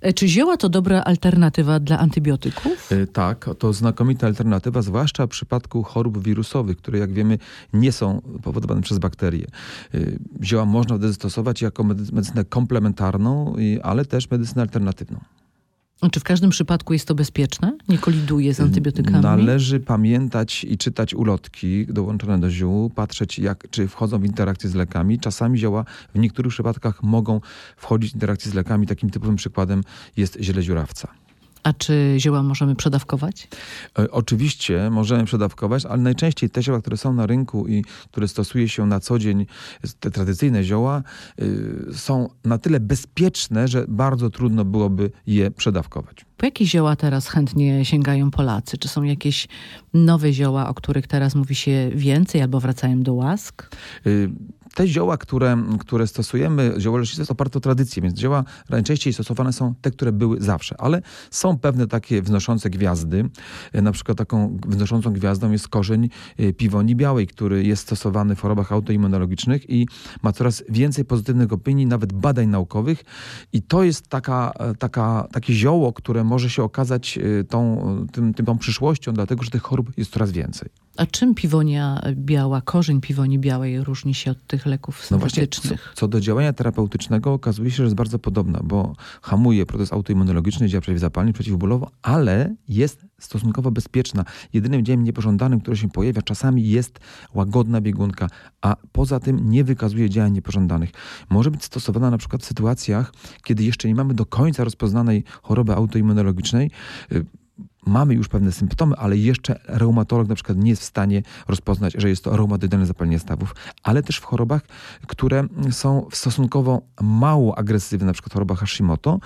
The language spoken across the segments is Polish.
E, Czy zioła to dobra alternatywa dla antybiotyków? Y, Tak, to znakomita alternatywa, zwłaszcza w przypadku chorób wirusowych, które jak wiemy nie są powodowane przez bakterie. Y, Zioła można wtedy stosować jako medy- medycynę komplementarną, ale też medycynę alternatywną. Czy w każdym przypadku jest to bezpieczne? Nie koliduje z antybiotykami? Należy pamiętać i czytać ulotki dołączone do ziół, patrzeć jak, czy wchodzą w interakcję z lekami. Czasami zioła w niektórych przypadkach mogą wchodzić w interakcję z lekami. Takim typowym przykładem jest ziele dziurawca. A czy zioła możemy przedawkować? E, Oczywiście możemy przedawkować, ale najczęściej te zioła, które są na rynku i które stosuje się na co dzień, te tradycyjne zioła, y, są na tyle bezpieczne, że bardzo trudno byłoby je przedawkować. Po jakie zioła teraz chętnie sięgają Polacy? Czy są jakieś nowe zioła, o których teraz mówi się więcej albo wracają do łask? Te zioła, które, które stosujemy, zioła lecznicze jest oparte o tradycję, więc zioła najczęściej stosowane są te, które były zawsze, ale są pewne takie wznoszące gwiazdy. Y, Na przykład taką wznoszącą gwiazdą jest korzeń y, piwoni białej, który jest stosowany w chorobach autoimmunologicznych i ma coraz więcej pozytywnych opinii, nawet badań naukowych. I to jest taka, e, taka, takie zioło, które może się okazać tą, tym, tym, tą przyszłością, dlatego że tych chorób jest coraz więcej. A czym piwonia biała, korzeń piwoni białej różni się od tych leków No właśnie, co, syntetycznych? co do działania terapeutycznego okazuje się, że jest bardzo podobna, bo hamuje proces autoimmunologiczny, działa przeciwzapalnie, przeciwbólowo, ale jest stosunkowo bezpieczna. Jedynym działaniem niepożądanym, które się pojawia czasami jest łagodna biegunka, a poza tym nie wykazuje działań niepożądanych. Może być stosowana na przykład w sytuacjach, kiedy jeszcze nie mamy do końca rozpoznanej choroby autoimmunologicznej, y, mamy już pewne symptomy, ale jeszcze reumatolog na przykład nie jest w stanie rozpoznać, że jest to reumatoidalne zapalenie stawów, ale też w chorobach, które są stosunkowo mało agresywne, na przykład choroba Hashimoto,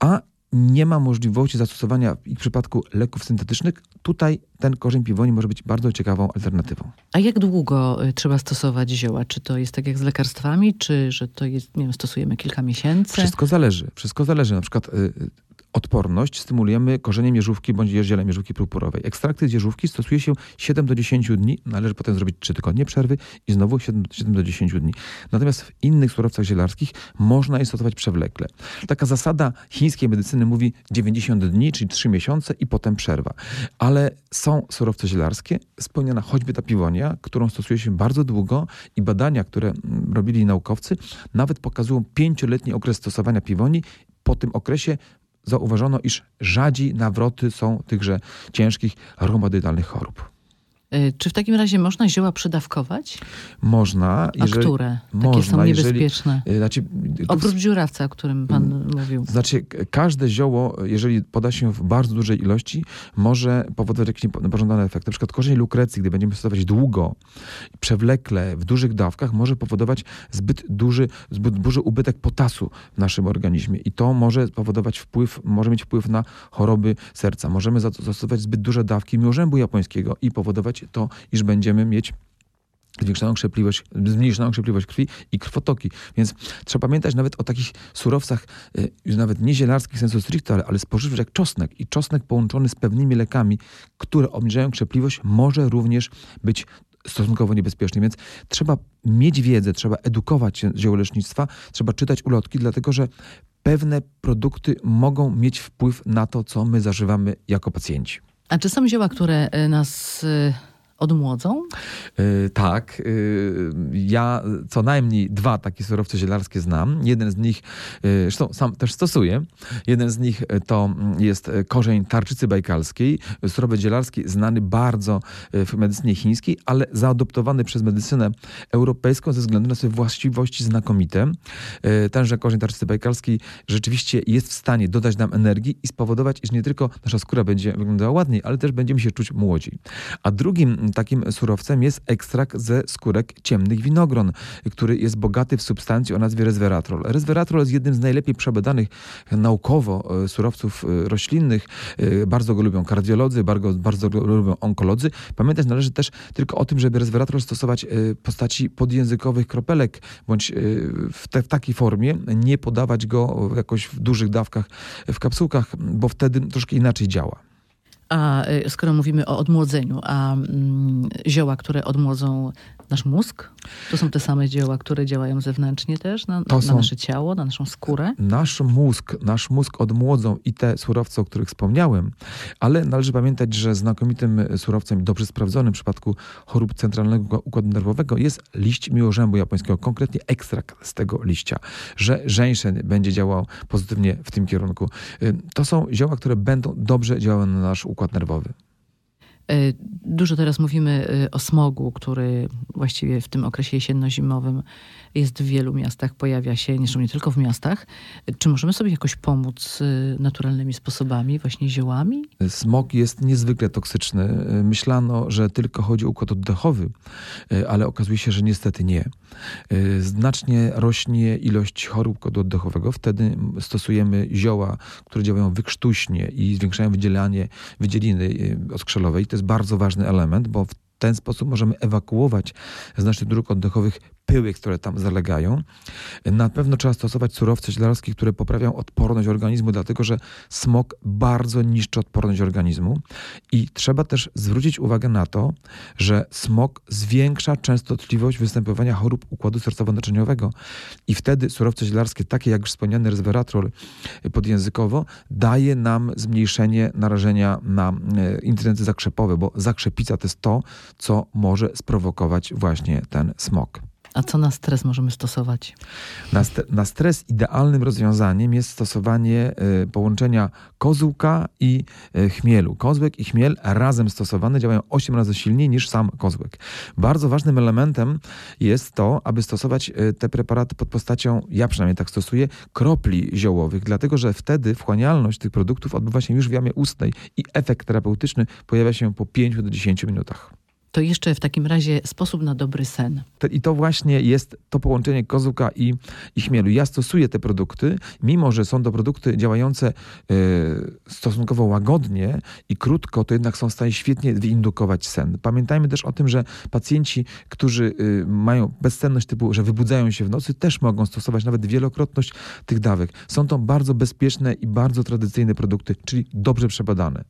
a nie ma możliwości zastosowania w przypadku leków syntetycznych, tutaj ten korzeń piwoni może być bardzo ciekawą alternatywą. A jak długo y, trzeba stosować zioła? Czy to jest tak jak z lekarstwami, czy że to jest, nie wiem, stosujemy kilka miesięcy? Wszystko zależy. Wszystko zależy. Na przykład y, y, odporność stymulujemy korzeniem jeżówki bądź jeździelem jeżówki purpurowej. Ekstrakty z jeżówki stosuje się 7 do 10 dni. Należy potem zrobić 3 tygodnie przerwy i znowu 7, 7 do 10 dni. Natomiast w innych surowcach zielarskich można je stosować przewlekle. Taka zasada chińskiej medycyny mówi 90 dni, czyli 3 miesiące i potem przerwa. Ale są surowce zielarskie, spełniona choćby ta piwonia, którą stosuje się bardzo długo i badania, które mm, robili naukowcy, nawet pokazują pięcioletni okres stosowania piwoni. Po tym okresie zauważono, iż rzadziej nawroty są tychże ciężkich reumatoidalnych chorób. Y, Czy w takim razie można zioła przedawkować? Można. A które? Takie można, są jeżeli- niebezpieczne? y, Znaczy, Oprócz dziurawca, o którym pan mówił. Znaczy, każde zioło, jeżeli poda się w bardzo dużej ilości, może powodować jakiś niepo- niepożądany efekt. Na przykład korzeń lukrecji, gdy będziemy stosować długo, przewlekle, w dużych dawkach, może powodować zbyt duży, zbyt duży ubytek potasu w naszym organizmie. I to może powodować wpływ, może mieć wpływ na choroby serca. Możemy zastosować zbyt duże dawki miłożębu japońskiego i powodować to, iż będziemy mieć zwiększoną krzepliwość, zmniejszoną krzepliwość krwi i krwotoki. Więc trzeba pamiętać nawet o takich surowcach, y, już nawet nie zielarskich sensu stricto, ale, ale spożywczych jak czosnek. I czosnek połączony z pewnymi lekami, które obniżają krzepliwość, może również być stosunkowo niebezpieczny. Więc trzeba mieć wiedzę, trzeba edukować się z ziołolecznictwa, trzeba czytać ulotki, dlatego że pewne produkty mogą mieć wpływ na to, co my zażywamy jako pacjenci. A czy są zioła, które y, nas y, odmłodzą? Yy, tak. Yy, ja co najmniej dwa takie surowce zielarskie znam. Jeden z nich, yy, zresztą sam też stosuję. Jeden z nich yy, to mm, jest yy, korzeń tarczycy bajkalskiej. Surowiec zielarski znany bardzo yy, w medycynie chińskiej, ale zaadoptowany przez medycynę europejską ze względu na swoje właściwości znakomite. Tenże korzeń tarczycy bajkalskiej rzeczywiście jest w stanie dodać nam energii i spowodować, iż nie tylko nasza skóra będzie wyglądała ładniej, ale też będziemy się czuć młodziej. A drugim takim surowcem jest ekstrakt ze skórek ciemnych winogron, który jest bogaty w substancje o nazwie resveratrol. Resveratrol jest jednym z najlepiej przebadanych naukowo e, surowców e, roślinnych. E, bardzo go lubią kardiolodzy, bardzo, bardzo go lubią onkolodzy. Pamiętać należy też tylko o tym, żeby resveratrol stosować w postaci podjęzykowych kropelek, bądź w, te, w takiej formie, nie podawać go jakoś w dużych dawkach w kapsułkach, bo wtedy troszkę inaczej działa. A skoro mówimy o odmłodzeniu, a mm, zioła, które odmłodzą nasz mózg? To są te same dzieła, które działają zewnętrznie też na, na są... nasze ciało, na naszą skórę? Nasz mózg, nasz mózg odmłodzą i te surowce, o których wspomniałem, ale należy pamiętać, że znakomitym surowcem, dobrze sprawdzonym w przypadku chorób centralnego układu nerwowego jest liść miłożębu japońskiego, konkretnie ekstrakt z tego liścia, że żeńszen będzie działał pozytywnie w tym kierunku. To są zioła, które będą dobrze działały na nasz układ nerwowy. E, dużo teraz mówimy e, o smogu, który właściwie w tym okresie jesienno-zimowym jest w wielu miastach, pojawia się, nie tylko w miastach. Czy możemy sobie jakoś pomóc e, naturalnymi sposobami, właśnie ziołami? Smog jest niezwykle toksyczny. Myślano, że tylko chodzi o układ oddechowy, ale okazuje się, że niestety nie. Znacznie rośnie ilość chorób układu oddechowego. Wtedy stosujemy zioła, które działają wykrztuśnie i zwiększają wydzielanie wydzieliny oskrzelowej. To jest bardzo ważny element, bo w ten sposób możemy ewakuować z naszych dróg oddechowych pyły, które tam zalegają. Na pewno trzeba stosować surowce źlarskie, które poprawiają odporność organizmu, dlatego że smog bardzo niszczy odporność organizmu. I trzeba też zwrócić uwagę na to, że smog zwiększa częstotliwość występowania chorób układu sercowo-naczyniowego. I wtedy surowce źlarskie, takie jak już wspomniany resveratrol podjęzykowo, daje nam zmniejszenie narażenia na e, incydenty zakrzepowe, bo zakrzepica to jest to, co może sprowokować właśnie ten smog. A co na stres możemy stosować? Na, st na stres idealnym rozwiązaniem jest stosowanie y, połączenia kozłka i y, chmielu. Kozłek i chmiel razem stosowane działają 8 razy silniej niż sam kozłek. Bardzo ważnym elementem jest to, aby stosować y, te preparaty pod postacią, ja przynajmniej tak stosuję, kropli ziołowych, dlatego że wtedy wchłanialność tych produktów odbywa się już w jamie ustnej i efekt terapeutyczny pojawia się po 5 do 10 minutach to jeszcze w takim razie sposób na dobry sen. I to właśnie jest to połączenie kozuka i, i chmielu. Ja stosuję te produkty, mimo że są to produkty działające y, stosunkowo łagodnie i krótko, to jednak są w stanie świetnie wyindukować sen. Pamiętajmy też o tym, że pacjenci, którzy y, mają bezsenność typu, że wybudzają się w nocy, też mogą stosować nawet wielokrotność tych dawek. Są to bardzo bezpieczne i bardzo tradycyjne produkty, czyli dobrze przebadane.